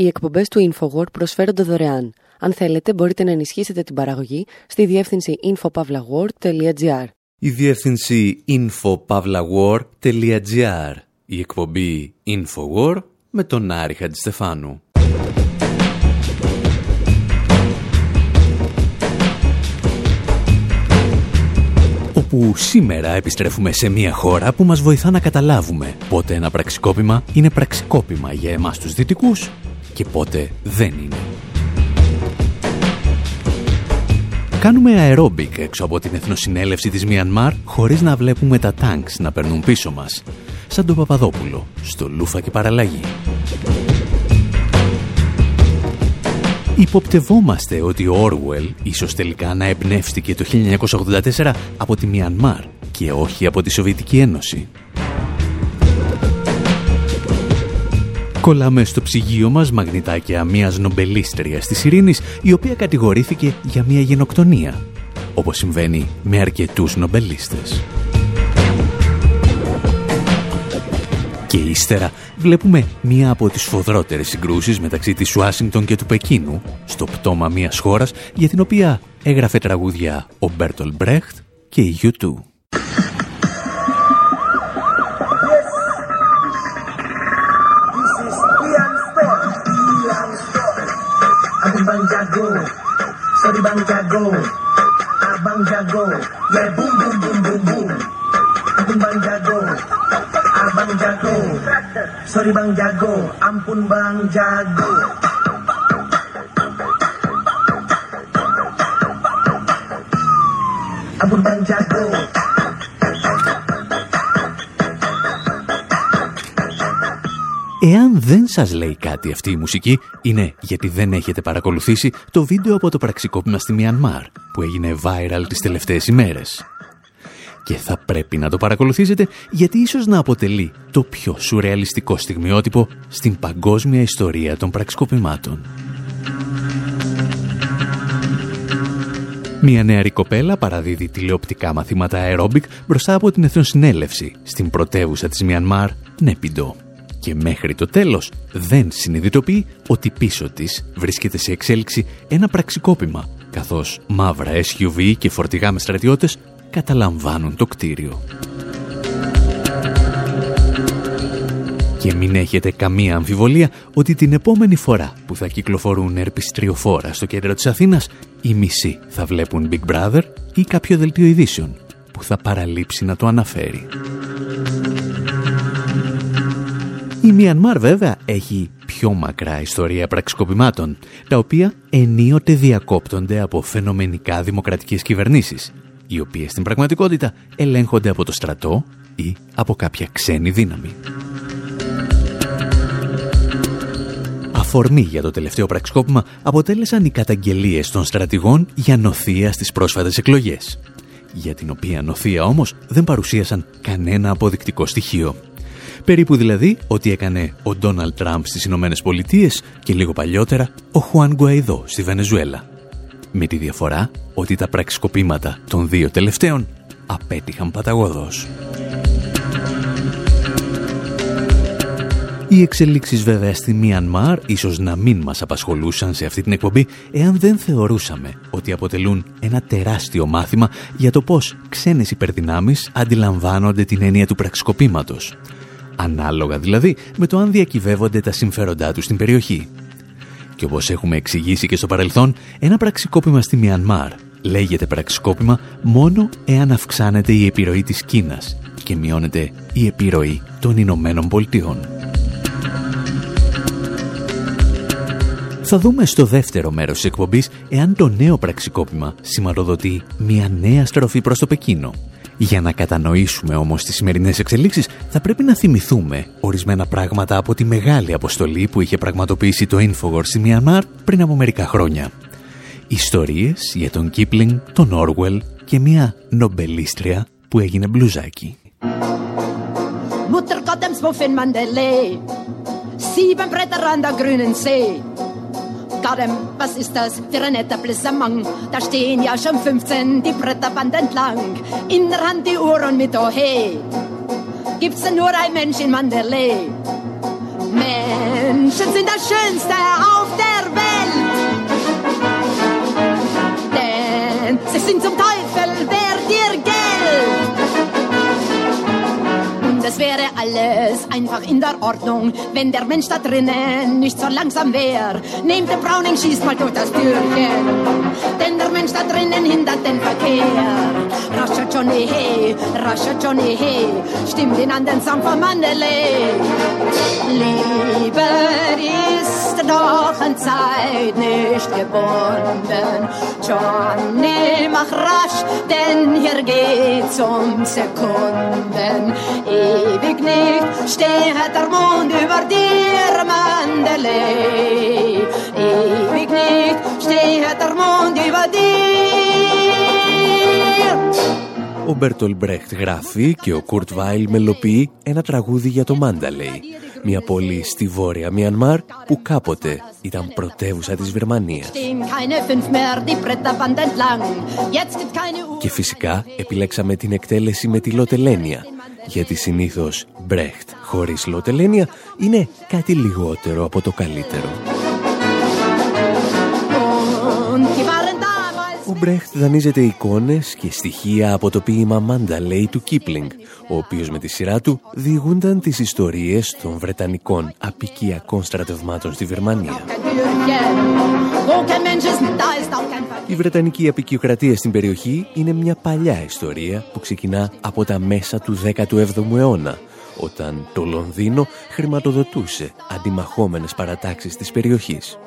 Οι εκπομπές του InfoWord προσφέρονται δωρεάν. Αν θέλετε, μπορείτε να ενισχύσετε την παραγωγή στη διεύθυνση infopavlagor.gr. Η διεύθυνση infopavlagor.gr. Η εκπομπή InfoWord με τον Άρη Χατζηστεφάνου. όπου σήμερα επιστρέφουμε σε μια χώρα που μας βοηθά να καταλάβουμε πότε ένα πραξικόπημα είναι πραξικόπημα για εμάς τους δυτικούς και πότε δεν είναι. Κάνουμε αερόμπικ έξω από την Εθνοσυνέλευση της Μιανμάρ χωρίς να βλέπουμε τα τανκς να περνούν πίσω μας, σαν τον Παπαδόπουλο, στο Λούφα και Παραλλαγή. Υποπτευόμαστε ότι ο Orwell ίσως τελικά να εμπνεύστηκε το 1984 από τη Μιανμάρ και όχι από τη Σοβιετική Ένωση. Κολλάμε στο ψυγείο μας μαγνητάκια μιας νομπελίστριας της ειρήνης η οποία κατηγορήθηκε για μια γενοκτονία, όπως συμβαίνει με αρκετούς νομπελίστες. Και ύστερα βλέπουμε μία από τις φοδρότερες συγκρούσεις μεταξύ της Ουάσιγκτον και του Πεκίνου στο πτώμα μιας χώρας για την οποία έγραφε τραγούδια ο Μπέρτολ Μπρέχτ και η U2. Sorry Bang Jago, Abang Jago, yeah boom boom boom boom boom. Abang Bang Jago, Abang Jago, sorry Bang Jago, ampun Bang Jago. Ampun Bang Jago. Εάν δεν σας λέει κάτι αυτή η μουσική, είναι γιατί δεν έχετε παρακολουθήσει το βίντεο από το πραξικόπημα στη Μιανμάρ, που έγινε viral τις τελευταίες ημέρες. Και θα πρέπει να το παρακολουθήσετε, γιατί ίσως να αποτελεί το πιο σουρεαλιστικό στιγμιότυπο στην παγκόσμια ιστορία των πραξικοπημάτων. Μια νεαρή κοπέλα παραδίδει τηλεοπτικά μαθήματα αερόμπικ μπροστά από την Εθνοσυνέλευση στην πρωτεύουσα της Μιανμάρ, Νέπιντο και μέχρι το τέλος δεν συνειδητοποιεί ότι πίσω της βρίσκεται σε εξέλιξη ένα πραξικόπημα, καθώς μαύρα SUV και φορτηγά με στρατιώτες καταλαμβάνουν το κτίριο. Και μην έχετε καμία αμφιβολία ότι την επόμενη φορά που θα κυκλοφορούν ερπιστριοφόρα στο κέντρο της Αθήνας, οι μισοί θα βλέπουν Big Brother ή κάποιο δελτίο ειδήσεων που θα παραλείψει να το αναφέρει. Η Μιανμάρ βέβαια έχει πιο μακρά ιστορία πραξικοπημάτων, τα οποία ενίοτε διακόπτονται από φαινομενικά δημοκρατικές κυβερνήσεις, οι οποίες στην πραγματικότητα ελέγχονται από το στρατό ή από κάποια ξένη δύναμη. Αφορμή για το τελευταίο πραξικόπημα αποτέλεσαν οι καταγγελίες των στρατηγών για νοθεία στις πρόσφατες εκλογές, για την οποία νοθεία όμως δεν παρουσίασαν κανένα αποδεικτικό στοιχείο. Περίπου δηλαδή ό,τι έκανε ο Ντόναλτ Τραμπ στις Ηνωμένες Πολιτείες και λίγο παλιότερα ο Χουάν Γκουαϊδό στη Βενεζουέλα. Με τη διαφορά ότι τα πραξικοπήματα των δύο τελευταίων απέτυχαν παταγωδός. Οι εξελίξεις βέβαια στη Μιανμάρ ίσως να μην μας απασχολούσαν σε αυτή την εκπομπή εάν δεν θεωρούσαμε ότι αποτελούν ένα τεράστιο μάθημα για το πώς ξένες υπερδυνάμεις αντιλαμβάνονται την έννοια του πραξικοπήματος ανάλογα δηλαδή με το αν διακυβεύονται τα συμφέροντά τους στην περιοχή. Και όπως έχουμε εξηγήσει και στο παρελθόν, ένα πραξικόπημα στη Μιανμάρ λέγεται πραξικόπημα μόνο εάν αυξάνεται η επιρροή της Κίνας και μειώνεται η επιρροή των Ηνωμένων Πολιτειών. Θα δούμε στο δεύτερο μέρος της εκπομπής εάν το νέο πραξικόπημα σηματοδοτεί μια νέα στροφή προς το Πεκίνο για να κατανοήσουμε όμως τις σημερινές εξελίξεις θα πρέπει να θυμηθούμε ορισμένα πράγματα από τη μεγάλη αποστολή που είχε πραγματοποιήσει το Infowars στη Μιανμάρ πριν από μερικά χρόνια. Ιστορίες για τον Κίπλινγκ, τον Όρουελ και μια νομπελίστρια που έγινε μπλουζάκι. Mutter Gott dem Mandela, sieben Bretter an der grünen See. Scharem, was ist das für ein netter Blissamang? Da stehen ja schon 15 die Bretterband entlang. In der Hand die Uhr und mit Ohe. Gibt's denn nur ein Mensch in Manderley? Menschen sind das Schönste auf der Welt. Denn sie sind zum Teufel, wer dir geht. Alles einfach in der Ordnung, wenn der Mensch da drinnen nicht so langsam wäre. Nehmt den Browning, schießt mal durch das Türchen, denn der Mensch da drinnen hindert den Verkehr. Rascher Johnny, hey, rascher Johnny, hey, stimmt ihn an den Mandalay. Liebe ist doch an Zeit nicht gebunden. Johnny, mach rasch, denn hier geht's um Sekunden. Ewig nicht steht der Mond über dir, Mandalay. Ewig nicht steht der Mond über dir. Ο Μπέρτολ Μπρέχτ γράφει και ο Κουρτ Βάιλ μελοποιεί ένα τραγούδι για το Μάνταλεϊ, μια πόλη στη βόρεια Μιανμάρ που κάποτε ήταν πρωτεύουσα της Βερμανίας. Και φυσικά επιλέξαμε την εκτέλεση με τη Λοτελένια, γιατί συνήθως Μπρέχτ χωρίς Λοτελένια είναι κάτι λιγότερο από το καλύτερο. Ο Μπρέχτ δανείζεται εικόνες και στοιχεία από το ποίημα Μάνταλεϊ του Κίπλινγκ, ο οποίος με τη σειρά του διηγούνταν τις ιστορίες των Βρετανικών απικιακών στρατευμάτων στη Βερμανία. Η Βρετανική απικιοκρατία στην περιοχή είναι μια παλιά ιστορία που ξεκινά από τα μέσα του 17ου αιώνα, όταν το Λονδίνο χρηματοδοτούσε αντιμαχόμενες παρατάξεις της περιοχής.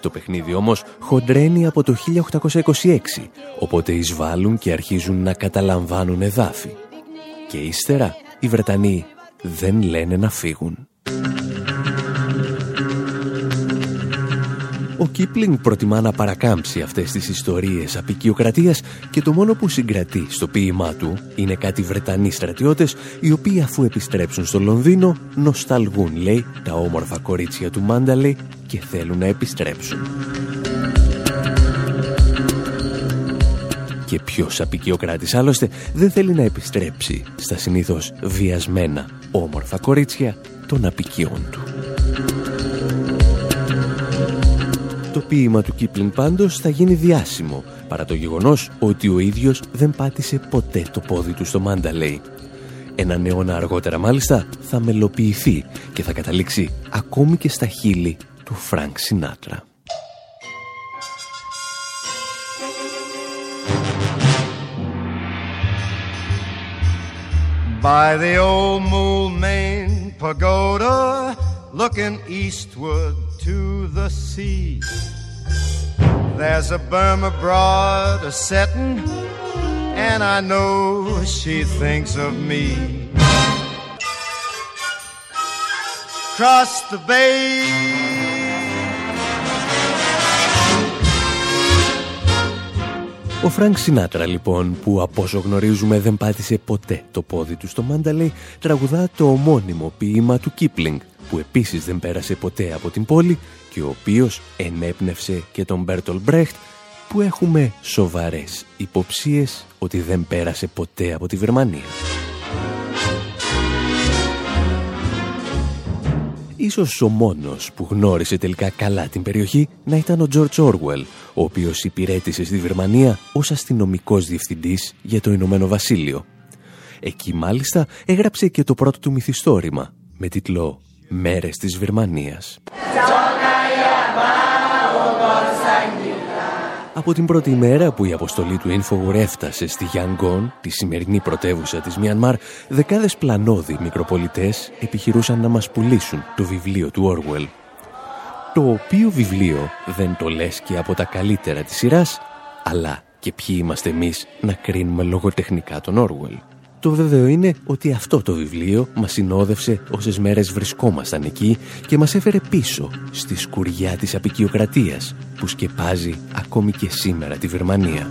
Το παιχνίδι όμως χοντρένει από το 1826, οπότε εισβάλλουν και αρχίζουν να καταλαμβάνουν εδάφη. Και ύστερα οι Βρετανοί δεν λένε να φύγουν. Ο Κίπλινγκ προτιμά να παρακάμψει αυτές τις ιστορίες απεικιοκρατίας και το μόνο που συγκρατεί στο ποίημά του είναι κάτι Βρετανοί στρατιώτες οι οποίοι αφού επιστρέψουν στο Λονδίνο νοσταλγούν, λέει, τα όμορφα κορίτσια του Μάνταλε και θέλουν να επιστρέψουν. Και ποιος απεικιοκράτης άλλωστε δεν θέλει να επιστρέψει στα συνήθως βιασμένα όμορφα κορίτσια των απικιών του. Το ποίημα του Κίπλινγκ πάντως θα γίνει διάσημο, παρά το γεγονός ότι ο ίδιος δεν πάτησε ποτέ το πόδι του στο Μάνταλεϊ. Ένα αιώνα αργότερα μάλιστα θα μελοποιηθεί και θα καταλήξει ακόμη και στα χείλη του Φρανκ Σινάτρα. By the old Moulmein Pagoda Looking eastward to the sea. There's a Burma broad a setting And I know she thinks of me. Cross the bay. Ο Φρανκ Σινάτρα λοιπόν που από όσο γνωρίζουμε δεν πάτησε ποτέ το πόδι του στο Μάνταλεϊ τραγουδά το ομώνυμο ποίημα του Κίπλινγκ που επίσης δεν πέρασε ποτέ από την πόλη και ο οποίος ενέπνευσε και τον Μπέρτολ Μπρέχτ που έχουμε σοβαρές υποψίες ότι δεν πέρασε ποτέ από τη Βερμανία. Ίσως ο μόνος που γνώρισε τελικά καλά την περιοχή να ήταν ο George Orwell, ο οποίος υπηρέτησε στη Βερμανία ως αστυνομικός διευθυντής για το Ηνωμένο Βασίλειο. Εκεί μάλιστα έγραψε και το πρώτο του μυθιστόρημα με τίτλο «Μέρες της Βερμανίας». Από την πρώτη ημέρα που η αποστολή του Infowar έφτασε στη Γιάνγκον, τη σημερινή πρωτεύουσα της Μιανμάρ, δεκάδες πλανόδι μικροπολιτές επιχειρούσαν να μας πουλήσουν το βιβλίο του Orwell. Το οποίο βιβλίο δεν το λες και από τα καλύτερα της σειράς, αλλά και ποιοι είμαστε εμείς να κρίνουμε λογοτεχνικά τον Orwell. Το βέβαιο είναι ότι αυτό το βιβλίο μας συνόδευσε όσες μέρες βρισκόμασταν εκεί και μας έφερε πίσω στη σκουριά της απεικιοκρατίας που σκεπάζει ακόμη και σήμερα τη Βερμανία.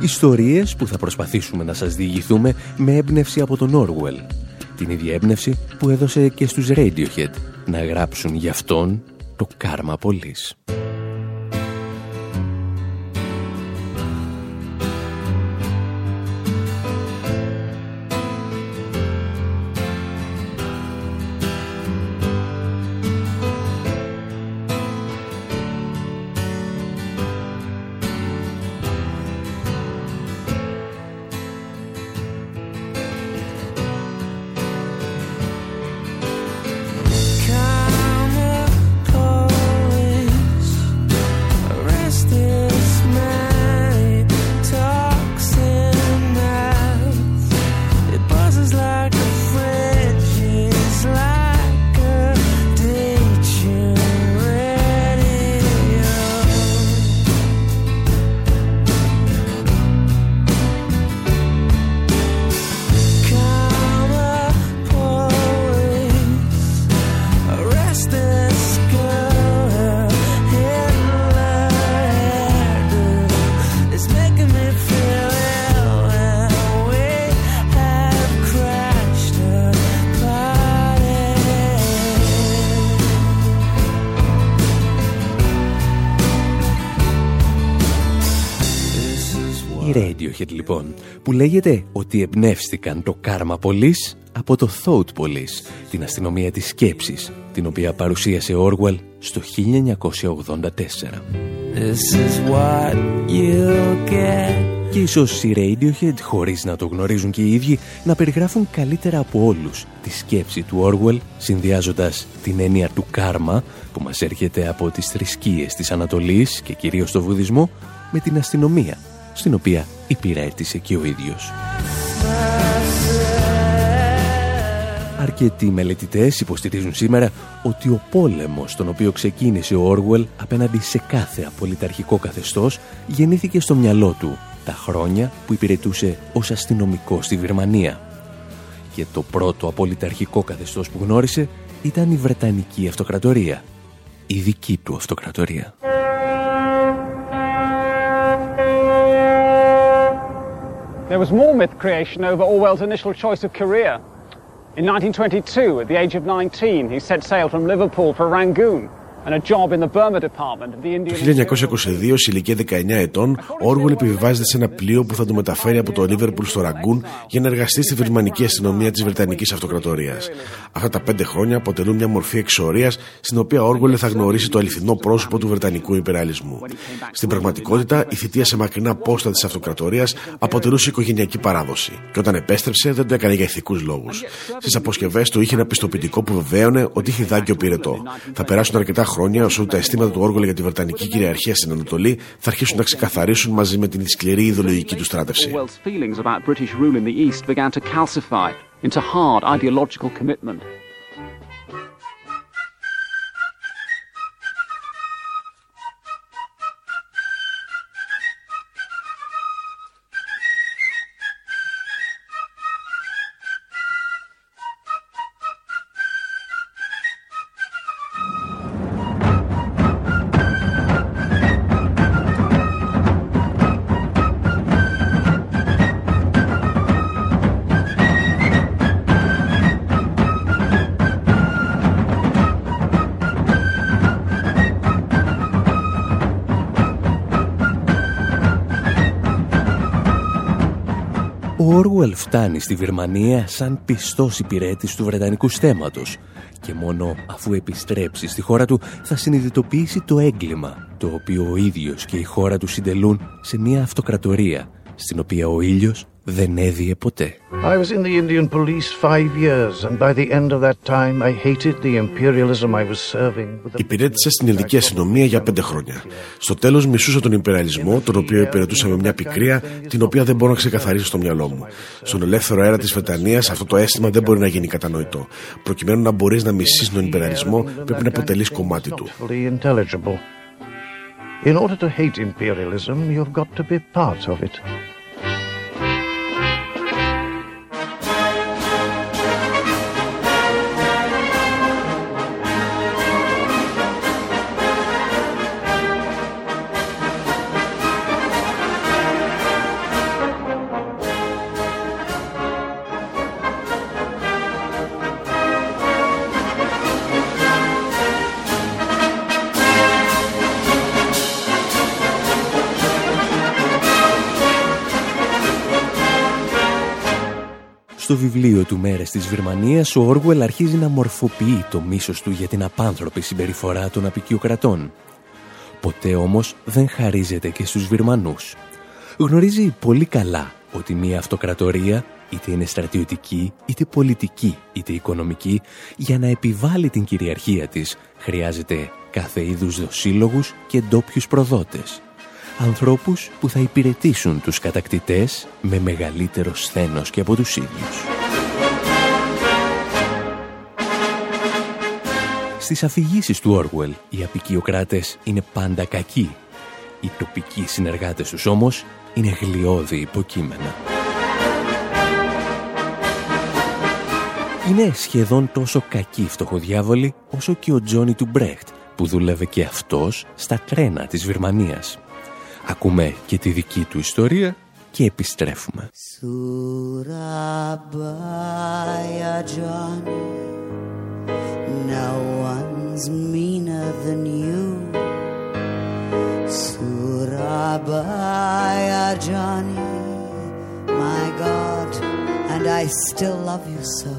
Ιστορίες που θα προσπαθήσουμε να σας διηγηθούμε με έμπνευση από τον Orwell. Την ίδια έμπνευση που έδωσε και στους Radiohead να γράψουν για αυτόν το κάρμα πολλής. Radiohead λοιπόν, που λέγεται ότι εμπνεύστηκαν το Karma Police από το Thought Police, την αστυνομία της σκέψης, την οποία παρουσίασε Orwell στο 1984. This is what get. Και ίσως οι Radiohead, χωρίς να το γνωρίζουν και οι ίδιοι, να περιγράφουν καλύτερα από όλους τη σκέψη του Orwell, συνδυάζοντας την έννοια του κάρμα, που μας έρχεται από τις θρησκείες της Ανατολής και κυρίως το βουδισμό, με την αστυνομία, στην οποία υπηρέτησε και ο ίδιος. Αρκετοί μελετητές υποστηρίζουν σήμερα ότι ο πόλεμος τον οποίο ξεκίνησε ο Όρουελ απέναντι σε κάθε απολυταρχικό καθεστώς γεννήθηκε στο μυαλό του τα χρόνια που υπηρετούσε ως αστυνομικό στη Βυρμανία. Και το πρώτο απολυταρχικό καθεστώς που γνώρισε ήταν η Βρετανική Αυτοκρατορία, η δική του Αυτοκρατορία. There was more myth creation over Orwell's initial choice of career. In 1922, at the age of 19, he set sail from Liverpool for Rangoon. Το 1922, σε ηλικία 19 ετών, ο Όργουλ επιβιβάζεται σε ένα πλοίο που θα το μεταφέρει από το Λίβερπουλ στο Ραγκούν για να εργαστεί στη βερμανική αστυνομία της Βρετανικής Αυτοκρατορίας. Αυτά τα πέντε χρόνια αποτελούν μια μορφή εξορίας στην οποία ο Όργουλ θα γνωρίσει το αληθινό πρόσωπο του Βρετανικού υπεραλισμού. Στην πραγματικότητα, η θητεία σε μακρινά πόστα της Αυτοκρατορίας αποτελούσε οικογενειακή παράδοση. Και όταν επέστρεψε, δεν το έκανε για ηθικούς λόγους. Στις αποσκευές του είχε ένα πιστοποιητικό που βεβαίωνε ότι είχε δάγκιο πυρετό. Θα περάσουν αρκετά χρόνια όσο τα αισθήματα του Όργολα για τη Βρετανική κυριαρχία στην Ανατολή θα αρχίσουν να ξεκαθαρίσουν μαζί με την σκληρή ιδεολογική του στράτευση. Όρουελ φτάνει στη Βερμανία σαν πιστός υπηρέτης του Βρετανικού στέματος και μόνο αφού επιστρέψει στη χώρα του θα συνειδητοποιήσει το έγκλημα το οποίο ο ίδιος και η χώρα του συντελούν σε μια αυτοκρατορία στην οποία ο ήλιος δεν έδιε ποτέ. I was in the Indian police five years and by the end of that time I hated the imperialism I was serving. Υπηρέτησα στην ελληνική αστυνομία για πέντε χρόνια. Στο τέλος μισούσα τον υπεραλισμό, τον οποίο υπηρετούσα με μια πικρία, την οποία δεν μπορώ να ξεκαθαρίσω στο μυαλό μου. Στον ελεύθερο αέρα της Βρετανίας αυτό το αίσθημα δεν μπορεί να γίνει κατανοητό. Προκειμένου να μπορείς να μισείς τον υπεραλισμό πρέπει να αποτελείς κομμάτι του. In order to hate imperialism, you've got to be part of it. Στο βιβλίο του «Μέρες της Βυρμανίας» ο Όργουελ αρχίζει να μορφοποιεί το μίσος του για την απάνθρωπη συμπεριφορά των απικιοκρατών. Ποτέ όμως δεν χαρίζεται και στους Βυρμανούς. Γνωρίζει πολύ καλά ότι μια αυτοκρατορία, είτε είναι στρατιωτική, είτε πολιτική, είτε οικονομική, για να επιβάλλει την κυριαρχία της, χρειάζεται κάθε είδους δοσύλλογους και ντόπιους προδότες ανθρώπους που θα υπηρετήσουν τους κατακτητές με μεγαλύτερο σθένος και από τους ίδιους. Στις αφηγήσεις του Όργουελ, οι απικιοκράτες είναι πάντα κακοί. Οι τοπικοί συνεργάτες τους όμως είναι γλιώδη υποκείμενα. Είναι σχεδόν τόσο κακοί φτωχοδιάβολοι όσο και ο Τζόνι του Μπρέχτ που δούλευε και αυτός στα τρένα της Βυρμανίας. Ακούμε και τη δική του ιστορία και επιστρέφουμε. Surabaya John No one's meaner than you Surabaya Johnny My God and I still love you so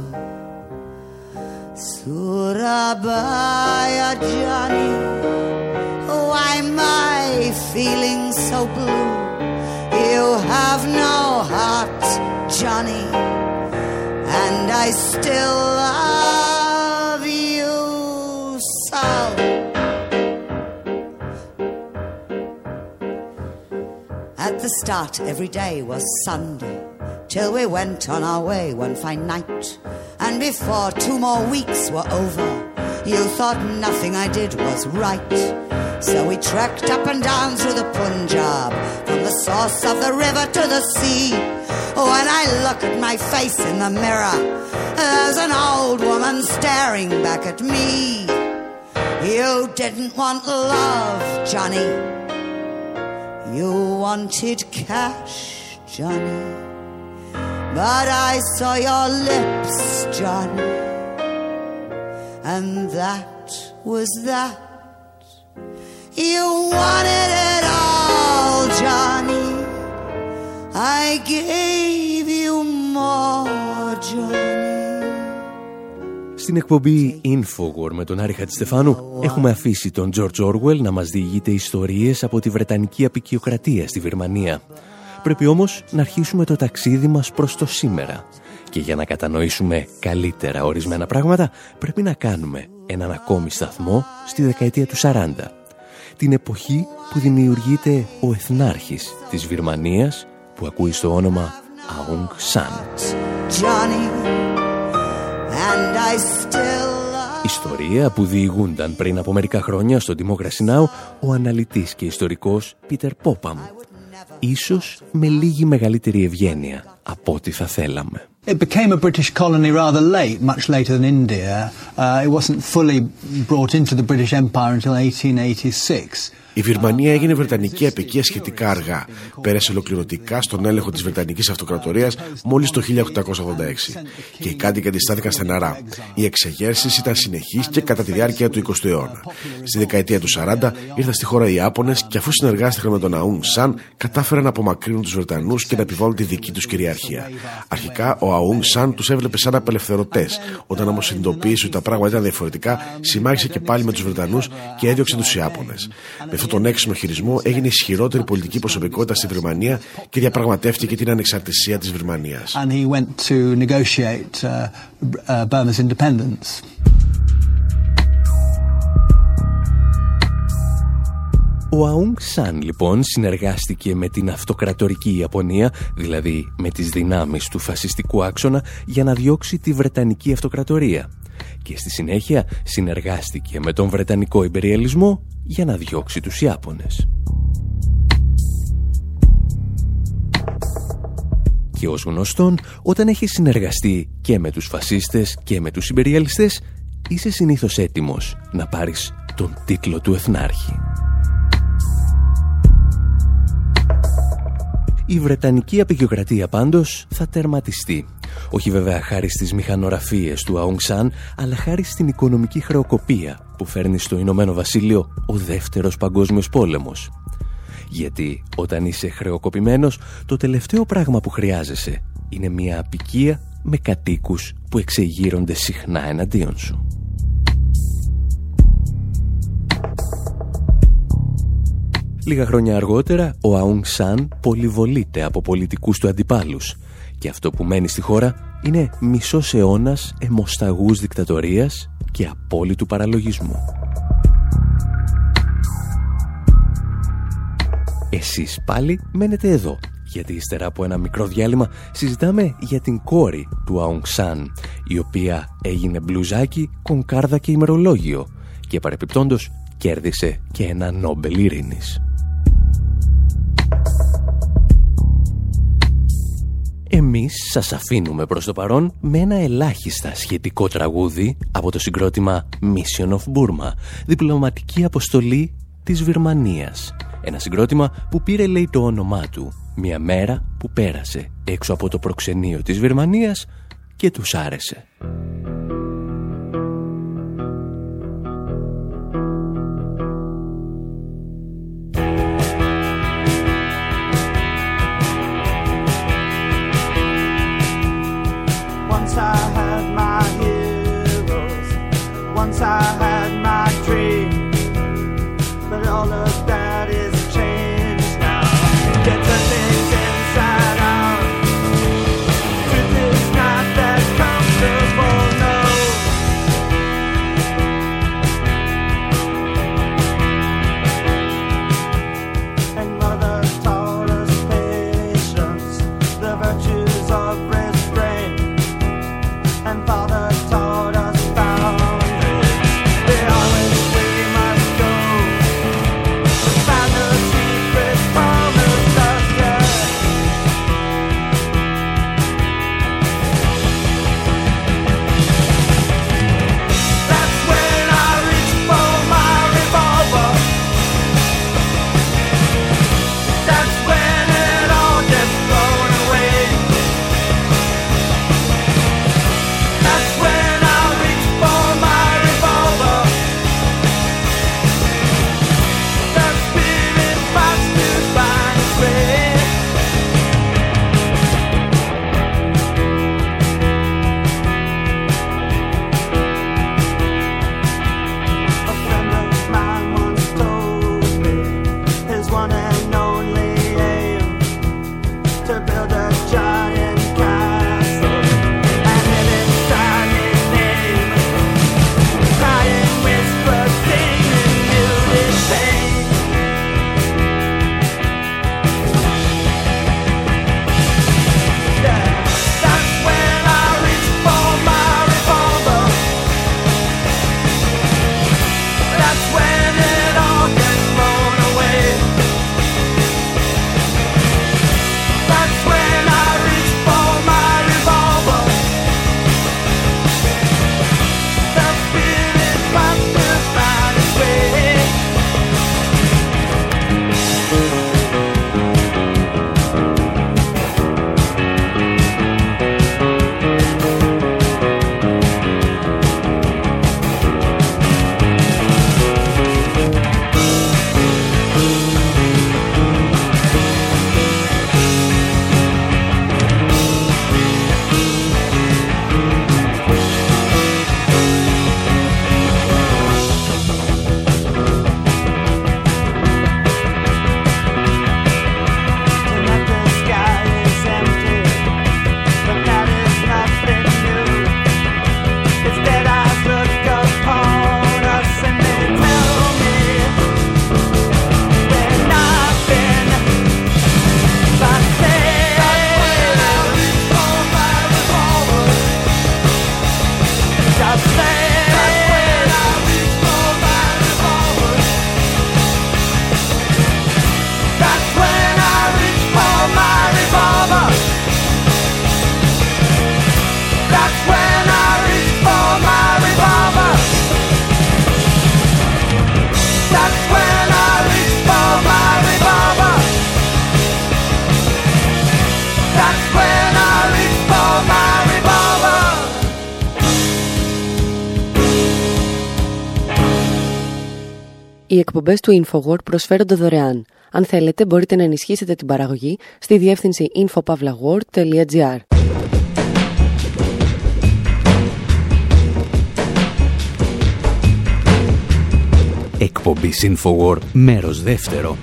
Surabaya Johnny why am I feeling so blue? You have no heart, Johnny, and I still love the start, every day was Sunday, till we went on our way one fine night. And before two more weeks were over, you thought nothing I did was right. So we trekked up and down through the Punjab, from the source of the river to the sea. When I look at my face in the mirror, there's an old woman staring back at me. You didn't want love, Johnny. You wanted cash, Johnny. But I saw your lips, Johnny. And that was that. You wanted it all, Johnny. I gave you more, Johnny. Στην εκπομπή Infowar με τον Άρη Χατζηστεφάνου έχουμε αφήσει τον George Orwell να μας διηγείται ιστορίες από τη Βρετανική απεικιοκρατία στη Βυρμανία. Πρέπει όμως να αρχίσουμε το ταξίδι μας προς το σήμερα. Και για να κατανοήσουμε καλύτερα ορισμένα πράγματα πρέπει να κάνουμε έναν ακόμη σταθμό στη δεκαετία του 40. Την εποχή που δημιουργείται ο εθνάρχης της Βυρμανίας που ακούει στο όνομα Aung San. Ιστορία που διηγούνταν πριν από μερικά χρόνια στο Democracy Now! ο αναλυτής και ιστορικός Πίτερ Πόπαμ. Ίσως με λίγη μεγαλύτερη ευγένεια από ό,τι θα θέλαμε. It became a British colony rather late, much later than India. Uh, it wasn't fully brought into the British Empire until 1886. Η Βυρμανία έγινε Βρετανική απικία σχετικά αργά. Πέρασε ολοκληρωτικά στον έλεγχο της Βρετανικής Αυτοκρατορίας μόλις το 1886. Και οι κάτοικοι αντιστάθηκαν στεναρά. Οι εξεγέρσεις ήταν συνεχείς και κατά τη διάρκεια του 20ου αιώνα. Στη δεκαετία του 40 ήρθαν στη χώρα οι Ιάπωνε και αφού συνεργάστηκαν με τον Αούν Σαν, κατάφεραν να απομακρύνουν τους Βρετανούς και να επιβάλλουν τη δική τους κυριαρχία. Αρχικά ο Αούν Σαν τους έβλεπε σαν απελευθερωτές. Όταν όμως συνειδητοποίησε ότι τα πράγματα ήταν διαφορετικά, συμμάχισε και πάλι με τους Βρετανούς και έδιωξε τους Ιάπωνες αυτόν τον έξυπνο χειρισμό έγινε ισχυρότερη πολιτική προσωπικότητα στη Βερμανία και διαπραγματεύτηκε την ανεξαρτησία της Βερμανίας. Ο Αούγκ Σαν λοιπόν συνεργάστηκε με την αυτοκρατορική Ιαπωνία, δηλαδή με τις δυνάμεις του φασιστικού άξονα, για να διώξει τη Βρετανική Αυτοκρατορία. Και στη συνέχεια συνεργάστηκε με τον Βρετανικό Ιμπεριαλισμό για να διώξει τους Ιάπωνες. Και ως γνωστόν, όταν έχεις συνεργαστεί και με τους φασίστες και με τους Ιμπεριαλιστές, είσαι συνήθως έτοιμος να πάρεις τον τίτλο του Εθνάρχη. Η Βρετανική απεικιοκρατία πάντως θα τερματιστεί. Όχι βέβαια χάρη στις μηχανογραφίες του Αung San, αλλά χάρη στην οικονομική χρεοκοπία που φέρνει στο Ηνωμένο Βασίλειο ο δεύτερος παγκόσμιος πόλεμος. Γιατί όταν είσαι χρεοκοπημένος, το τελευταίο πράγμα που χρειάζεσαι είναι μια απικία με κατοίκους που εξεγείρονται συχνά εναντίον σου. Λίγα χρόνια αργότερα, ο Αung Σαν πολυβολείται από πολιτικούς του αντιπάλους και αυτό που μένει στη χώρα είναι μισός αιώνας αιμοσταγούς δικτατορίας και απόλυτου παραλογισμού. Εσείς πάλι μένετε εδώ, γιατί ύστερα από ένα μικρό διάλειμμα συζητάμε για την κόρη του Αung Σαν, η οποία έγινε μπλουζάκι, κονκάρδα και ημερολόγιο και παρεπιπτόντος κέρδισε και ένα Νόμπελ Ειρήνης. Εμείς σας αφήνουμε προς το παρόν με ένα ελάχιστα σχετικό τραγούδι από το συγκρότημα Mission of Burma, διπλωματική αποστολή της Βυρμανίας. Ένα συγκρότημα που πήρε λέει το όνομά του μια μέρα που πέρασε έξω από το προξενείο της Βυρμανίας και τους άρεσε. Once I had my heroes, once I had my dream, but all of Οι εκπομπές του InfoWord προσφέρονται δωρεάν. Αν θέλετε μπορείτε να ενισχύσετε την παραγωγή στη διεύθυνση infopavlagor.gr Εκπομπή InfoWord μέρος δεύτερο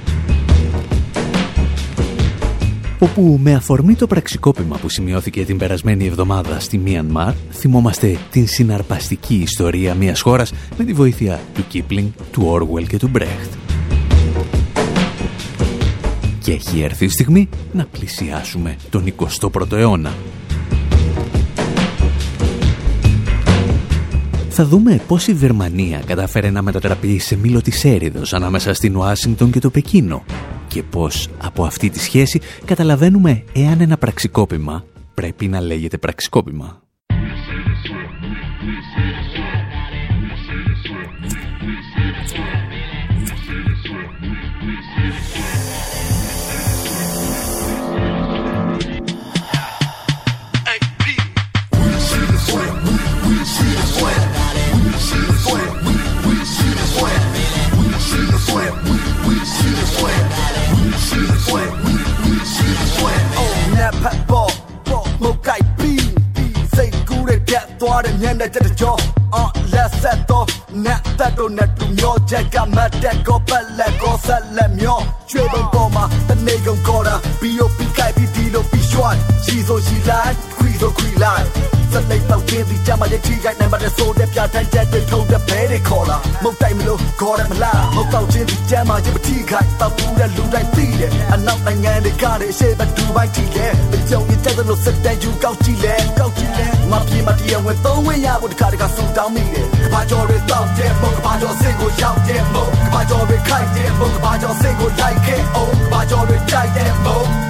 όπου με αφορμή το πραξικόπημα που σημειώθηκε την περασμένη εβδομάδα στη Μιανμάρ, θυμόμαστε την συναρπαστική ιστορία μιας χώρας με τη βοήθεια του Κίπλινγκ, του Όργουελ και του Μπρέχτ. Και έχει έρθει η στιγμή να πλησιάσουμε τον 21ο αιώνα. Θα δούμε πώς η Βερμανία κατάφερε να μετατραπεί σε μήλο της έρηδος ανάμεσα στην Ουάσιγκτον και το Πεκίνο και πώς από αυτή τη σχέση καταλαβαίνουμε εάν ένα πραξικόπημα πρέπει να λέγεται πραξικόπημα. သွားတဲ့မျက်နှာချက်တကြောအော်လက်ဆက်တော့နတ်သက်တို့နဲ့တူမျောချက်ကမတ်တက်ကောပက်လက်ကောဆက်လက်မျောကျွေးပုံပေါ်မှာတနေကုန်ကောတာဘီယိုပီကိုက်ပြီးဒီလိုပြီးရွှတ်ရှိဆိုရှိလိုက်ခွီ ဆိုခွီလိုက်စလိတ်ပေါက်ခြင်းဒီကြမှာရဲ့ချီကိုက်နိုင်ပါတဲ့ဆိုတဲ့ပြတိုင်းချက်တွေထုံတဲ့ဘဲတွေခေါ်လာမုတ်တိုက်မလို့ခေါ်တယ်မလားမုတ်ပေါက်ခြင်းဒီကြမှာရဲ့ပတိခိုက်တောက်ပူတဲ့လူတိုင်းသိတယ်အနောက်နိုင်ငံတွေကလည်းရှေ့ဘက်ဒူဘိုင်းတီလေကြောင်ရဲ့တက်တဲ့လို့စတဲ့ယူကောက်ကြည့်လေကောက်ကြည့်လေမပြေမတရားဝင်သုံးဝင်ရဖို့တခါတခါဆူတောင်းမိတယ်ကဘာကျော်တွေတောက်တဲ့မုတ်ကဘာကျော်စင်ကိုရောက်တဲ့မုတ်ကဘာကျော်တွေခိုက်တဲ့မုတ်ကဘာကျော်စင်ကိုလိုက်ခဲ့အောင်ကဘာကျော်တွေတိုက်တဲ့မုတ်ကြိုက်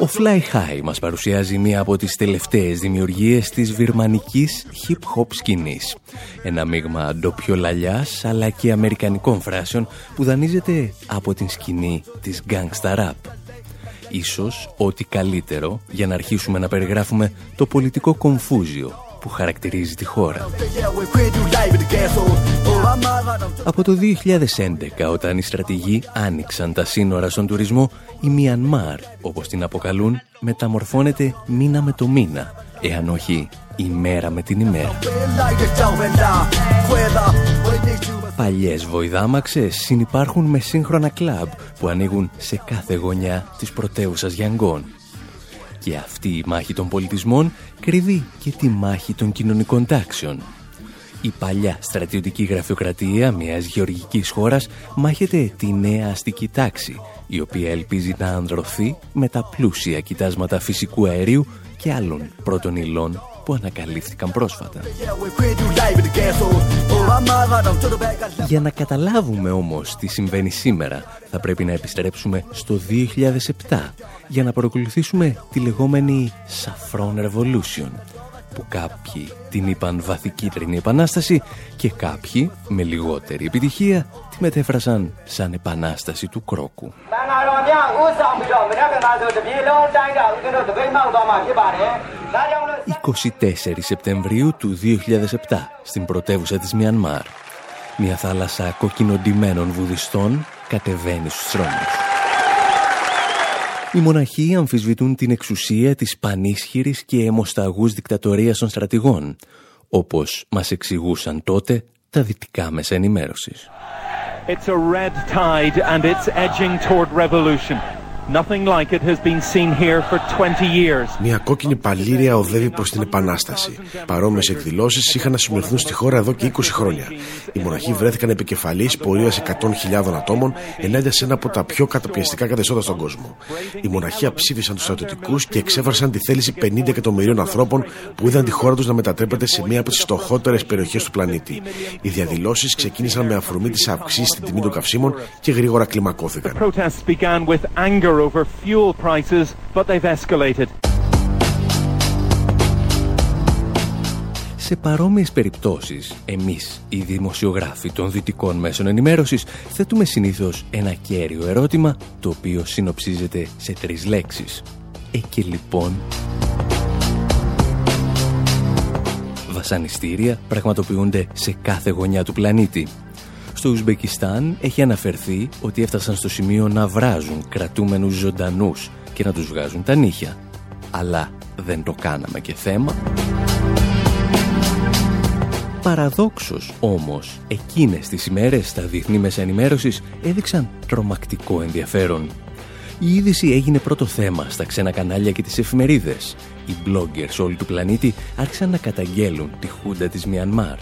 Ο Fly High μας παρουσιάζει μία από τις τελευταίες δημιουργίες της βιρμανικής hip-hop σκηνής. Ένα μείγμα ντόπιο λαλιάς αλλά και αμερικανικών φράσεων που δανείζεται από την σκηνή της gangsta rap. Ίσως ό,τι καλύτερο για να αρχίσουμε να περιγράφουμε το πολιτικό κομφούζιο που χαρακτηρίζει τη χώρα. Από το 2011, όταν οι στρατηγοί άνοιξαν τα σύνορα στον τουρισμό, η Μιανμάρ, όπως την αποκαλούν, μεταμορφώνεται μήνα με το μήνα, εάν όχι ημέρα με την ημέρα. Παλιές βοηδάμαξες συνυπάρχουν με σύγχρονα κλαμπ που ανοίγουν σε κάθε γωνιά της πρωτεύουσας Γιανγκών. Και αυτή η μάχη των πολιτισμών κρύβει και τη μάχη των κοινωνικών τάξεων. Η παλιά στρατιωτική γραφειοκρατία μιας γεωργικής χώρας μάχεται τη νέα αστική τάξη, η οποία ελπίζει να ανδρωθεί με τα πλούσια κοιτάσματα φυσικού αερίου και άλλων πρώτων υλών που ανακαλύφθηκαν πρόσφατα. Για να καταλάβουμε όμως τι συμβαίνει σήμερα, θα πρέπει να επιστρέψουμε στο 2007 για να παρακολουθήσουμε τη λεγόμενη Saffron Revolution, που κάποιοι την είπαν βαθικίτρινη επανάσταση και κάποιοι, με λιγότερη επιτυχία, τη μετέφρασαν σαν επανάσταση του κρόκου. 24 Σεπτεμβρίου του 2007 στην πρωτεύουσα της Μιανμάρ. Μια θάλασσα κοκκινοντημένων βουδιστών κατεβαίνει στους δρόμους. Οι μοναχοί αμφισβητούν την εξουσία της πανίσχυρης και αιμοσταγούς δικτατορίας των στρατηγών, όπως μας εξηγούσαν τότε τα δυτικά μέσα ενημέρωσης. It's a red tide and it's edging toward revolution. Nothing like it has been seen here for 20 years. Μια κόκκινη παλήρια οδεύει προς την Επανάσταση. Παρόμοιες εκδηλώσεις είχαν να σημειωθούν στη χώρα εδώ και 20 χρόνια. Οι μοναχοί βρέθηκαν επικεφαλής πορείας 100.000 ατόμων ενάντια σε ένα από τα πιο καταπιεστικά καθεστώτα στον κόσμο. Οι μοναχοί αψήφισαν τους στρατιωτικούς και εξέφρασαν τη θέληση 50 εκατομμυρίων ανθρώπων που είδαν τη χώρα τους να μετατρέπεται σε μία από τις φτωχότερες περιοχές του πλανήτη. Οι διαδηλώσεις ξεκίνησαν με αφορμή της αυξή στην τιμή των καυσίμων και γρήγορα κλιμακώθηκαν. Over fuel prices, but they've escalated. Σε παρόμοιες περιπτώσεις, εμείς, οι δημοσιογράφοι των δυτικών μέσων ενημέρωσης, θέτουμε συνήθως ένα κέριο ερώτημα, το οποίο συνοψίζεται σε τρεις λέξεις. Εκεί λοιπόν... Βασανιστήρια πραγματοποιούνται σε κάθε γωνιά του πλανήτη στο Ουσμπεκιστάν έχει αναφερθεί ότι έφτασαν στο σημείο να βράζουν κρατούμενους ζωντανούς και να τους βγάζουν τα νύχια. Αλλά δεν το κάναμε και θέμα. Παραδόξως όμως, εκείνες τις ημέρες τα διεθνή μέσα ενημέρωσης έδειξαν τρομακτικό ενδιαφέρον. Η είδηση έγινε πρώτο θέμα στα ξένα κανάλια και τις εφημερίδες. Οι bloggers όλου του πλανήτη άρχισαν να καταγγέλουν τη χούντα της Μιανμάρ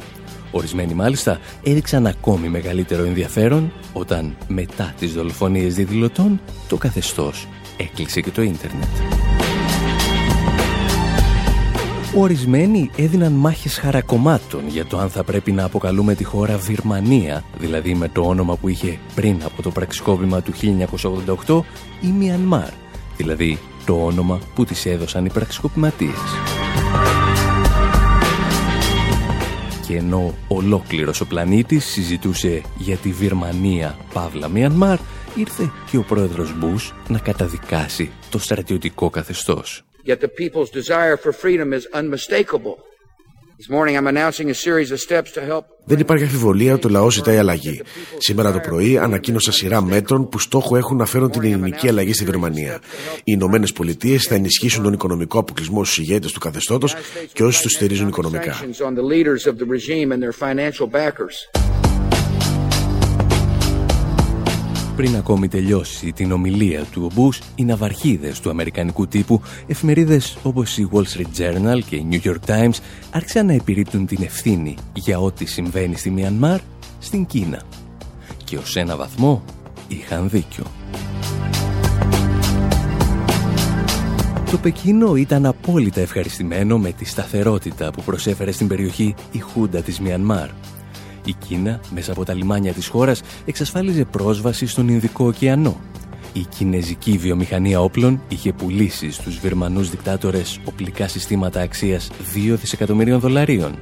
Ορισμένοι μάλιστα έδειξαν ακόμη μεγαλύτερο ενδιαφέρον όταν μετά τις δολοφονίες διδηλωτών το καθεστώς έκλεισε και το ίντερνετ. Ορισμένοι έδιναν μάχες χαρακομμάτων για το αν θα πρέπει να αποκαλούμε τη χώρα Βιρμανία, δηλαδή με το όνομα που είχε πριν από το πραξικόπημα του 1988, ή Μιανμάρ, δηλαδή το όνομα που της έδωσαν οι πραξικοπηματίες. Και ενώ ολόκληρος ο πλανήτης συζητούσε για τη Βιρμανία Παύλα Μιανμάρ, ήρθε και ο πρόεδρος Μπούς να καταδικάσει το στρατιωτικό καθεστώς. Yet the people's desire for freedom is unmistakable. Δεν υπάρχει αμφιβολία ότι ο λαός ζητάει αλλαγή. Σήμερα το πρωί ανακοίνωσα σειρά μέτρων που στόχο έχουν να φέρουν την ελληνική αλλαγή στη Γερμανία. Οι Ηνωμένες Πολιτείες θα ενισχύσουν τον οικονομικό αποκλεισμό στους ηγέτες του καθεστώτος και όσου τους στηρίζουν οικονομικά. Πριν ακόμη τελειώσει την ομιλία του ο Μπούς, οι ναυαρχίδες του αμερικανικού τύπου, εφημερίδες όπως η Wall Street Journal και η New York Times άρχισαν να επιρρύπτουν την ευθύνη για ό,τι συμβαίνει στη Μιανμάρ στην Κίνα. Και ως ένα βαθμό είχαν δίκιο. Το Πεκίνο ήταν απόλυτα ευχαριστημένο με τη σταθερότητα που προσέφερε στην περιοχή η Χούντα της Μιανμάρ η Κίνα, μέσα από τα λιμάνια της χώρας, εξασφάλιζε πρόσβαση στον Ινδικό ωκεανό. Η κινέζικη βιομηχανία όπλων είχε πουλήσει στους Βερμανούς δικτάτορες οπλικά συστήματα αξίας 2 δισεκατομμυρίων δολαρίων.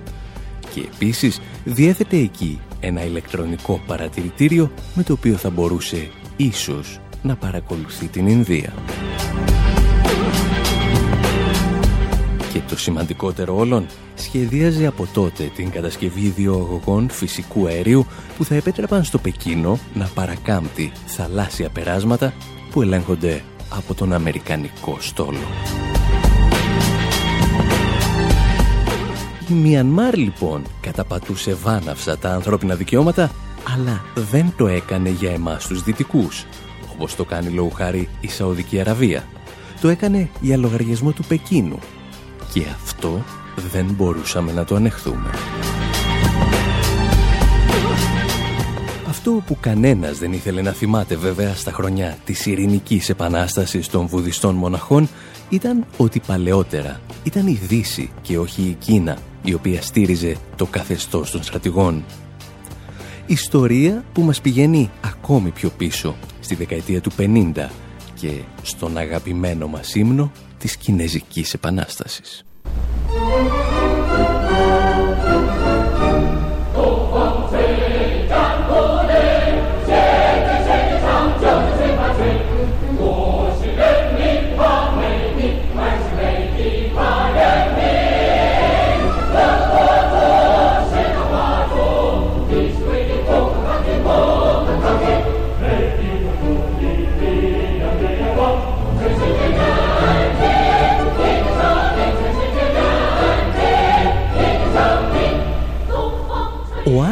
Και επίσης διέθετε εκεί ένα ηλεκτρονικό παρατηρητήριο με το οποίο θα μπορούσε ίσως να παρακολουθεί την Ινδία. Και το σημαντικότερο όλων, σχεδίαζε από τότε την κατασκευή δύο αγωγών φυσικού αερίου που θα επέτρεπαν στο Πεκίνο να παρακάμπτει θαλάσσια περάσματα που ελέγχονται από τον Αμερικανικό στόλο. Η Μιανμάρ λοιπόν καταπατούσε βάναυσα τα ανθρώπινα δικαιώματα αλλά δεν το έκανε για εμάς τους δυτικούς όπως το κάνει λόγου χάρη η Σαουδική Αραβία. Το έκανε για λογαριασμό του Πεκίνου και αυτό δεν μπορούσαμε να το ανεχθούμε. Αυτό που κανένας δεν ήθελε να θυμάται βέβαια στα χρονιά της ειρηνικής επανάστασης των βουδιστών μοναχών ήταν ότι παλαιότερα ήταν η Δύση και όχι η Κίνα η οποία στήριζε το καθεστώς των στρατηγών. Ιστορία που μας πηγαίνει ακόμη πιο πίσω στη δεκαετία του 50 και στον αγαπημένο μας ύμνο της Κινέζικης Επανάστασης.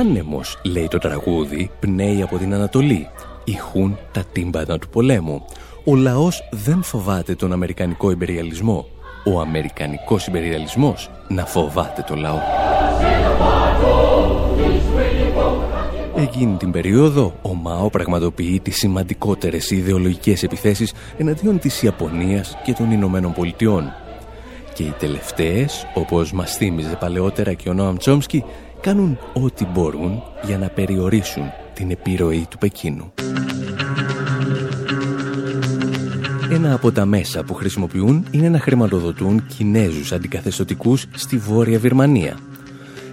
Άνεμος, λέει το τραγούδι, πνέει από την Ανατολή. Ηχούν τα τύμπανα του πολέμου. Ο λαός δεν φοβάται τον Αμερικανικό υπεριαλισμό. Ο Αμερικανικός υπεριαλισμός να φοβάται το λαό. Εκείνη την περίοδο, ο ΜΑΟ πραγματοποιεί τις σημαντικότερες ιδεολογικές επιθέσεις εναντίον της Ιαπωνίας και των Ηνωμένων Πολιτειών. Και οι τελευταίες, όπως μας θύμιζε παλαιότερα και ο Νόαμ Τσόμσκι, κάνουν ό,τι μπορούν για να περιορίσουν την επιρροή του Πεκίνου. Ένα από τα μέσα που χρησιμοποιούν είναι να χρηματοδοτούν Κινέζους αντικαθεστωτικούς στη Βόρεια Βυρμανία.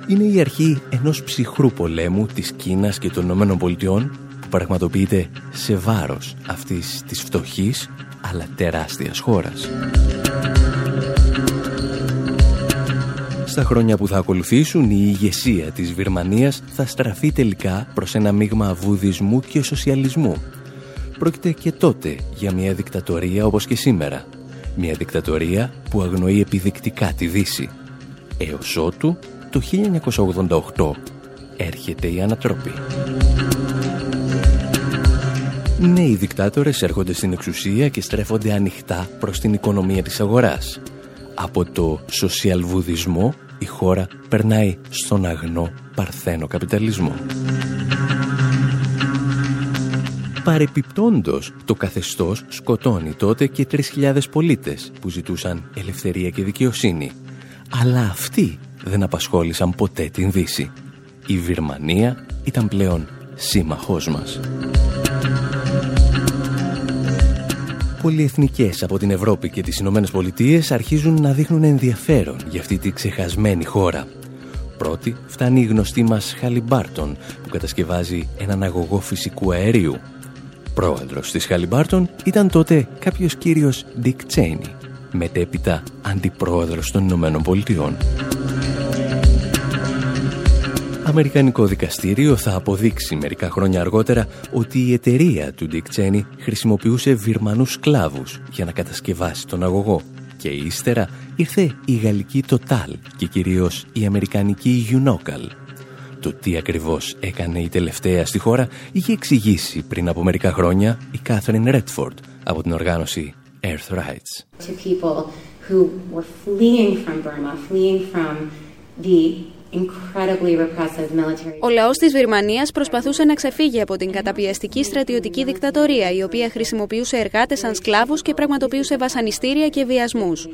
Είναι η αρχή ενός ψυχρού πολέμου της Κίνας και των Ηνωμένων Πολιτειών που πραγματοποιείται σε βάρος αυτής της φτωχής αλλά τεράστιας χώρας. Στα χρόνια που θα ακολουθήσουν, η ηγεσία της Βυρμανίας θα στραφεί τελικά προς ένα μείγμα βουδισμού και σοσιαλισμού. Πρόκειται και τότε για μια δικτατορία όπως και σήμερα. Μια δικτατορία που αγνοεί επιδεικτικά τη Δύση. Έως ότου, το 1988, έρχεται η ανατροπή. Νέοι δικτάτορες έρχονται στην εξουσία και στρέφονται ανοιχτά προς την οικονομία της αγοράς. Από το σοσιαλβουδισμό η χώρα περνάει στον αγνό παρθένο καπιταλισμό. Παρεπιπτόντος, το καθεστώς σκοτώνει τότε και 3.000 πολίτες που ζητούσαν ελευθερία και δικαιοσύνη. Αλλά αυτοί δεν απασχόλησαν ποτέ την Δύση. Η Βυρμανία ήταν πλέον σύμμαχός μας. Πολυεθνικές από την Ευρώπη και τις Ηνωμένες Πολιτείες αρχίζουν να δείχνουν ενδιαφέρον για αυτή τη ξεχασμένη χώρα. Πρώτη φτάνει η γνωστή μας Χαλιμπάρτον που κατασκευάζει έναν αγωγό φυσικού αερίου. Πρόεδρος της Χαλιμπάρτον ήταν τότε κάποιος κύριος Dick Cheney, μετέπειτα αντιπρόεδρος των Ηνωμένων Πολιτειών. Αμερικανικό δικαστήριο θα αποδείξει μερικά χρόνια αργότερα ότι η εταιρεία του Dick Cheney χρησιμοποιούσε βιρμανούς σκλάβους για να κατασκευάσει τον αγωγό και ύστερα ήρθε η γαλλική Total και κυρίως η αμερικανική Unocal. Το τι ακριβώς έκανε η τελευταία στη χώρα είχε εξηγήσει πριν από μερικά χρόνια η Catherine Redford από την οργάνωση Earth Rights. To people who were fleeing from Burma, fleeing from the ο λαός της Βυρμανίας προσπαθούσε να ξεφύγει από την καταπιεστική στρατιωτική δικτατορία, η οποία χρησιμοποιούσε εργάτες σαν σκλάβους και πραγματοποιούσε βασανιστήρια και βιασμούς.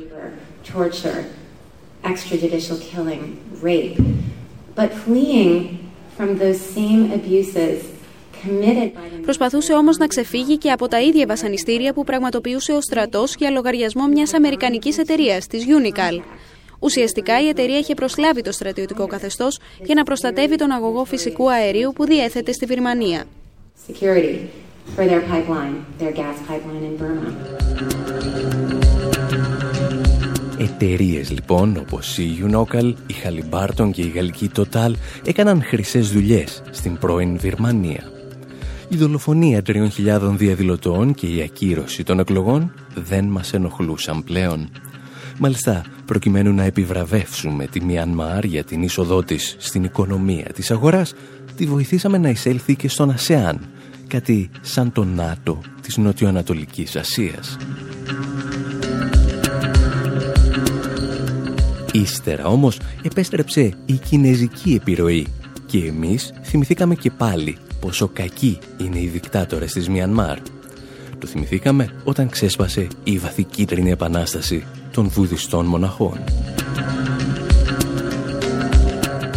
Προσπαθούσε όμως να ξεφύγει και από τα ίδια βασανιστήρια που πραγματοποιούσε ο στρατός για λογαριασμό μιας αμερικανικής εταιρείας, της Unical. Ουσιαστικά η εταιρεία είχε προσλάβει το στρατιωτικό καθεστώς για να προστατεύει τον αγωγό φυσικού αερίου που διέθετε στη Βυρμανία. Εταιρείες λοιπόν όπως η Unocal, η Halliburton και η γαλλική Total έκαναν χρυσές δουλειές στην πρώην Βυρμανία. Η δολοφονία 3.000 διαδηλωτών και η ακύρωση των εκλογών δεν μας ενοχλούσαν πλέον. Μάλιστα, προκειμένου να επιβραβεύσουμε τη Μιανμάρ για την είσοδό της στην οικονομία της αγοράς, τη βοηθήσαμε να εισέλθει και στον ΑΣΕΑΝ, κάτι σαν το ΝΑΤΟ της Νοτιοανατολικής Ασίας. Ύστερα όμως επέστρεψε η κινέζικη επιρροή και εμείς θυμηθήκαμε και πάλι πόσο κακοί είναι οι δικτάτορες της Μιανμάρ. Το θυμηθήκαμε όταν ξέσπασε η βαθικίτρινη επανάσταση των βουδιστών μοναχών.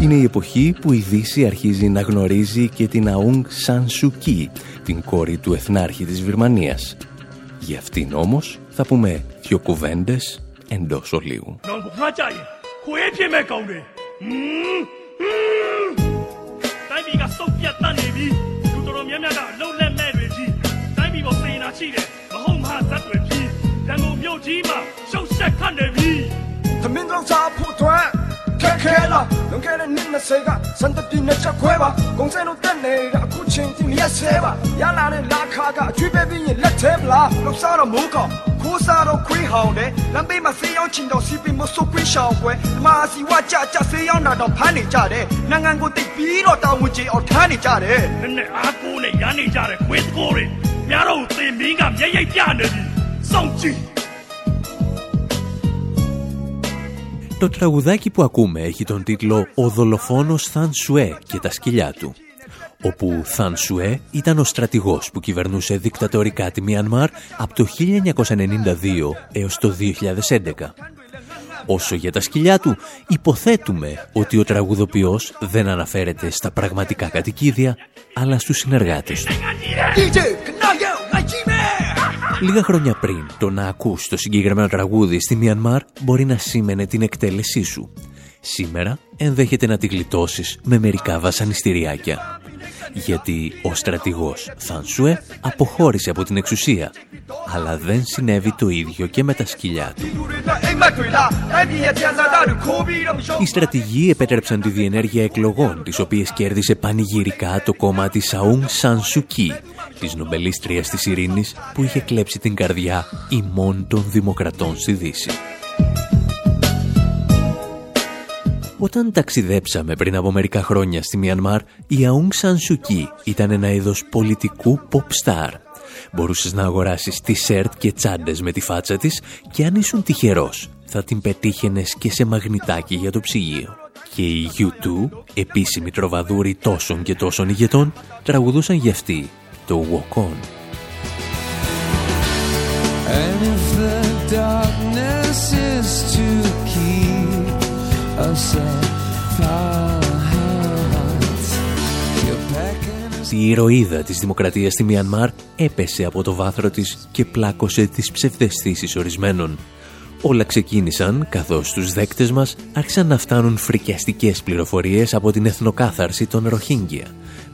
Είναι η εποχή που η Δύση αρχίζει να γνωρίζει και την Αούγκ Σαν Σουκί, την κόρη του εθνάρχη της Βυρμανίας. Για αυτήν όμως θα πούμε δυο κουβέντες εντός ολίγου. Mm. ဆက်ခတ်နေပြီသမင်းကောင်စားဖို့အတွက်ခက်ခဲလားလွန်ခဲ့တဲ့နှစ်20ကစံတပြင်းနဲ့ချက်ခွဲပါဂုံစဲလို့တက်နေတာအခုချိန်ထိမရက်ဆဲပါရလာတဲ့လာခါကအကျွေးပဲပြီးရင်လက်သေးပလားလောက်စားတော့မိုးကောင်ခိုးစားတော့ခွေးဟောင်းတယ်လမ်းဘေးမှာဆေးရောင်းချင်တော့စီပင်မဆုပ်ခွေးရှောင်းပွဲဒီမှာစီဝကြကြဆေးရောင်းတာတော့ဖမ်းနေကြတယ်နိုင်ငံကိုတိတ်ပြီးတော့တာဝန်ကြီးအောင်ထမ်းနေကြတယ်နည်းနည်းအားကိုးနဲ့ရမ်းနေကြတယ်ခွေးကိုတွေများတော့သင်မင်းကမျက်ရိပ်ပြနေပြီစောင့်ကြည့် Το τραγουδάκι που ακούμε έχει τον τίτλο «Ο δολοφόνος Θαν Σουέ και τα σκυλιά του» όπου Θαν Σουέ ήταν ο στρατηγός που κυβερνούσε δικτατορικά τη Μιανμάρ από το 1992 έως το 2011. Όσο για τα σκυλιά του, υποθέτουμε ότι ο τραγουδοποιός δεν αναφέρεται στα πραγματικά κατοικίδια, αλλά στους συνεργάτες του. Λίγα χρόνια πριν το να ακούς το συγκεκριμένο τραγούδι στη Μιανμάρ μπορεί να σήμαινε την εκτέλεσή σου. Σήμερα ενδέχεται να τη γλιτώσεις με μερικά βασανιστήριάκια. Γιατί ο στρατηγός Θανσουέ αποχώρησε από την εξουσία, αλλά δεν συνέβη το ίδιο και με τα σκυλιά του. Οι στρατηγοί επέτρεψαν τη διενέργεια εκλογών, τις οποίες κέρδισε πανηγυρικά το κόμμα της Αούν Σανσουκί, της νομπελίστριας της ειρήνης που είχε κλέψει την καρδιά ημών των δημοκρατών στη Δύση. Όταν ταξιδέψαμε πριν από μερικά χρόνια στη Μιανμάρ, η Αούγκ Σανσουκί ήταν ένα είδος πολιτικού pop star. Μπορούσες να αγοράσεις t-shirt και τσάντες με τη φάτσα της και αν ήσουν τυχερός θα την πετύχαινες και σε μαγνητάκι για το ψυγείο. Και οι U2, επίσημοι τροβαδούροι τόσων και τόσων ηγετών, τραγουδούσαν για αυτή το Walk On. Η ηρωίδα της δημοκρατίας στη Μιανμάρ έπεσε από το βάθρο της και πλάκωσε τις ψευδεστήσεις ορισμένων. Όλα ξεκίνησαν καθώς τους δέκτες μας άρχισαν να φτάνουν φρικιαστικές πληροφορίες από την εθνοκάθαρση των Ροχίνγκια,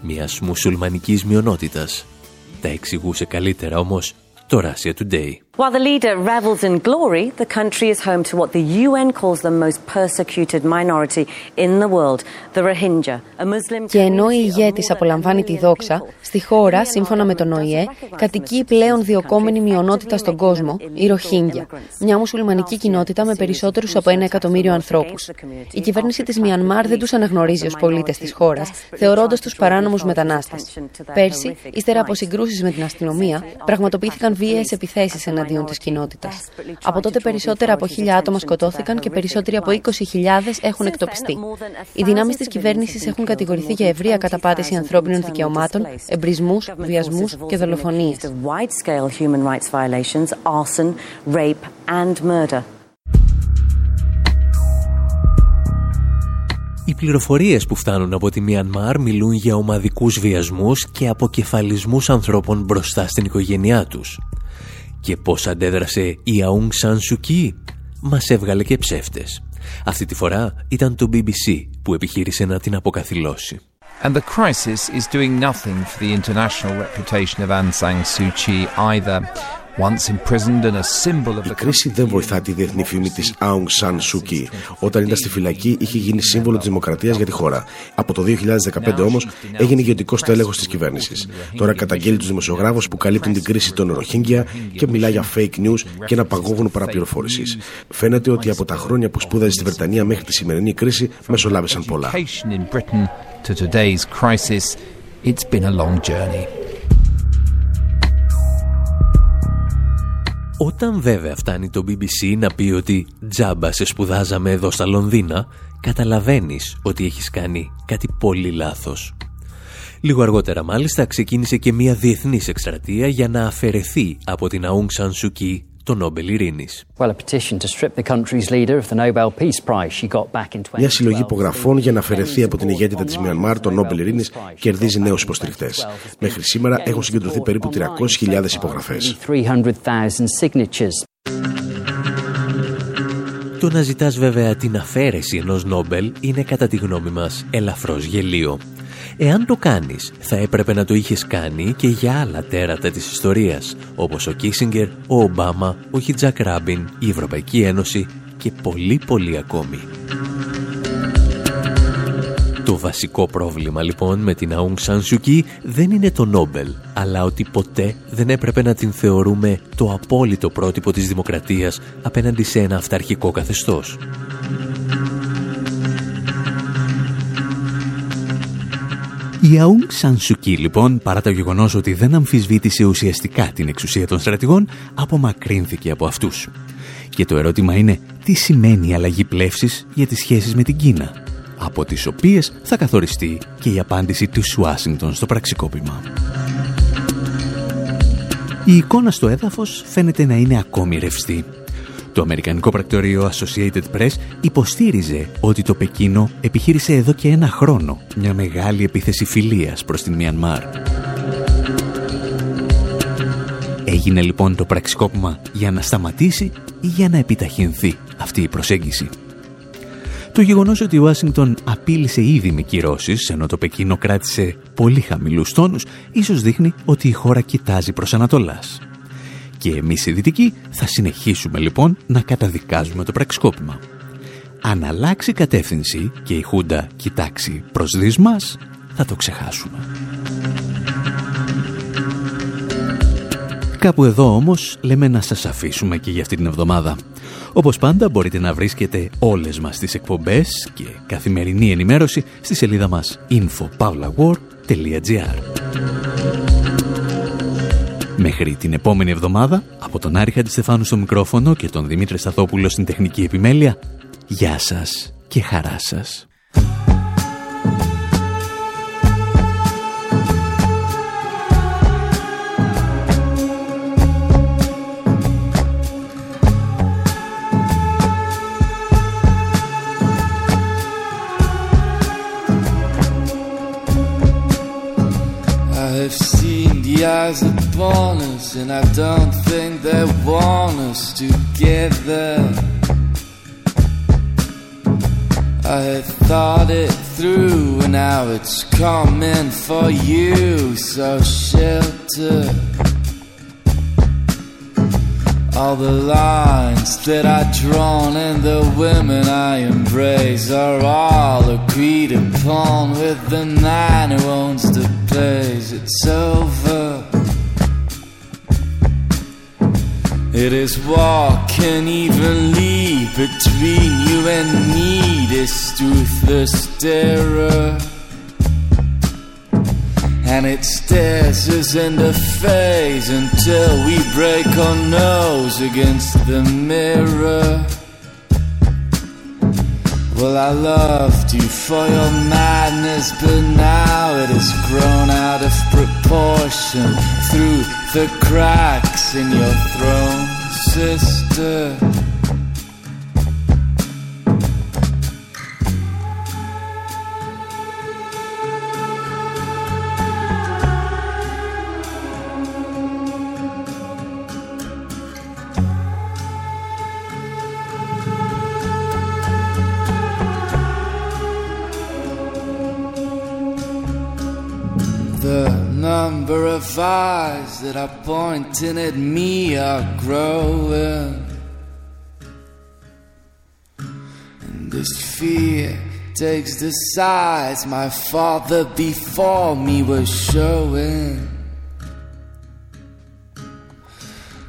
μιας μουσουλμανικής μειονότητας. Τα εξηγούσε καλύτερα όμως το Russia Today. While the leader revels in glory, the country is home to what the UN calls the most persecuted minority in the world, the Rohingya, a Muslim Και ενώ η ηγέτης απολαμβάνει τη δόξα, στη χώρα, σύμφωνα με τον ΟΗΕ, κατοικεί η πλέον διοκόμενη μειονότητα στον κόσμο, η Ροχίνγκια, μια μουσουλμανική κοινότητα με περισσότερους από ένα εκατομμύριο ανθρώπους. Η κυβέρνηση της Μιανμάρ δεν τους αναγνωρίζει ως πολίτες της χώρας, θεωρώντας τους παράνομους μετανάστες. Πέρσι, ύστερα από συγκρούσεις με την αστυνομία, πραγματοποιήθηκαν βίαιες επιθέσεις εναντίον της κοινότητας. Από τότε περισσότερα από χίλια άτομα σκοτώθηκαν και περισσότεροι από 20.000 έχουν εκτοπιστεί. Οι δυνάμεις της κυβέρνησης έχουν κατηγορηθεί για ευρεία καταπάτηση ανθρώπινων δικαιωμάτων, εμπρισμούς, βιασμούς και δολοφονίες. Οι πληροφορίες που φτάνουν από τη Μιανμάρ μιλούν για ομαδικούς βιασμούς και αποκεφαλισμούς ανθρώπων μπροστά στην οικογένειά τους. Και πώς αντέδρασε η Αούγκ Σαν Σουκί, μας έβγαλε και ψεύτες. Αυτή τη φορά ήταν το BBC που επιχείρησε να την αποκαθιλώσει. And the crisis is doing nothing for the international reputation of Aung San Suu Kyi either. Η κρίση δεν βοηθά τη διεθνή φήμη της Aung San Suu Kyi. Όταν ήταν στη φυλακή, είχε γίνει σύμβολο της δημοκρατίας για τη χώρα. Από το 2015 όμως έγινε ηγετικό τέλεχο της κυβέρνησης. Τώρα καταγγέλει τους δημοσιογράφους που καλύπτουν την κρίση των Ροχίνγκια και μιλά για fake news και ένα παγόβουνο παραπληροφόρησης. Φαίνεται ότι από τα χρόνια που σπούδαζε στη Βρετανία μέχρι τη σημερινή κρίση μεσολάβησαν πολλά. Όταν βέβαια φτάνει το BBC να πει ότι τζάμπα σε σπουδάζαμε εδώ στα Λονδίνα, καταλαβαίνεις ότι έχεις κάνει κάτι πολύ λάθος. Λίγο αργότερα μάλιστα ξεκίνησε και μια διεθνής εκστρατεία για να αφαιρεθεί από την Aung San Suu Kyi το Νόμπελ Ειρήνης. Μια συλλογή υπογραφών για να αφαιρεθεί από την ηγέτητα της Μιανμάρ το Νόμπελ Ειρήνης κερδίζει νέους υποστηρικτές. Μέχρι σήμερα έχουν συγκεντρωθεί περίπου 300.000 υπογραφές. Το να ζητάς βέβαια την αφαίρεση ενός Νόμπελ είναι κατά τη γνώμη μας ελαφρώς γελίο. Εάν το κάνεις, θα έπρεπε να το είχες κάνει και για άλλα τέρατα της ιστορίας, όπως ο Κίσιγκερ, ο Ομπάμα, ο Χιτζακ Ράμπιν, η Ευρωπαϊκή Ένωση και πολύ πολύ ακόμη. Το βασικό πρόβλημα λοιπόν με την Αούγκ Σαν δεν είναι το Νόμπελ, αλλά ότι ποτέ δεν έπρεπε να την θεωρούμε το απόλυτο πρότυπο της δημοκρατίας απέναντι σε ένα αυταρχικό καθεστώς. Η Αούγκ Σαν λοιπόν, παρά το γεγονός ότι δεν αμφισβήτησε ουσιαστικά την εξουσία των στρατηγών, απομακρύνθηκε από αυτούς. Και το ερώτημα είναι, τι σημαίνει η αλλαγή πλεύσης για τις σχέσεις με την Κίνα, από τις οποίες θα καθοριστεί και η απάντηση του Ουάσιγκτον στο πραξικόπημα. Η εικόνα στο έδαφος φαίνεται να είναι ακόμη ρευστή. Το Αμερικανικό πρακτορείο Associated Press υποστήριζε ότι το Πεκίνο επιχείρησε εδώ και ένα χρόνο μια μεγάλη επίθεση φιλίας προς την Μιανμάρ. Έγινε λοιπόν το πραξικόπημα για να σταματήσει ή για να επιταχυνθεί αυτή η προσέγγιση. Το γεγονός ότι η Ουάσιγκτον απείλησε ήδη με κυρώσεις, ενώ το Πεκίνο κράτησε πολύ χαμηλούς τόνους, ίσως δείχνει ότι η χώρα κοιτάζει προς Ανατολάς. Και εμείς οι Δυτικοί θα συνεχίσουμε λοιπόν να καταδικάζουμε το πραξικόπημα. Αν αλλάξει κατεύθυνση και η Χούντα κοιτάξει προς δυσμάς, θα το ξεχάσουμε. Κάπου εδώ όμως λέμε να σας αφήσουμε και για αυτή την εβδομάδα. Όπως πάντα μπορείτε να βρίσκετε όλες μας τις εκπομπές και καθημερινή ενημέρωση στη σελίδα μας infopavlawar.gr Μέχρι την επόμενη εβδομάδα, από τον Άρη Χαντιστεφάνου στο μικρόφωνο και τον Δημήτρη Σταθόπουλο στην τεχνική επιμέλεια, γεια σας και χαρά σας. Eyes upon us, and I don't think they want us together. I have thought it through, and now it's coming for you. So shelter All the lines that I drawn and the women I embrace are all agreed upon with the man who owns the place. It's over. It is walking evenly between you and me, this toothless terror. And it stares us in the face until we break our nose against the mirror. Well, I loved you for your madness, but now it has grown out of proportion through the cracks in your throne, sister. Eyes that are pointing at me are growing. And this fear takes the size my father before me was showing.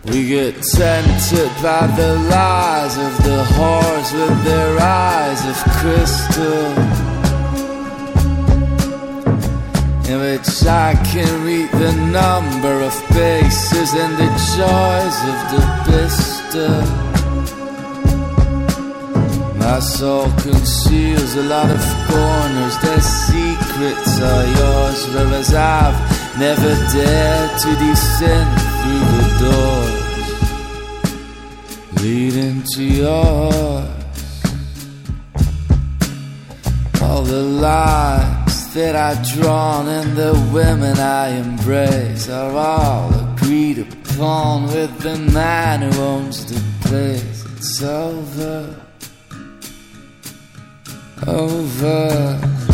We get tempted by the lies of the whores with their eyes of crystal in which I can read the number of faces and the joys of the pistol. My soul conceals a lot of corners, their secrets are yours, whereas I've never dared to descend through the doors leading to yours. All the lies that I've drawn and the women I embrace are all agreed upon with the man who owns the place. It's over, over.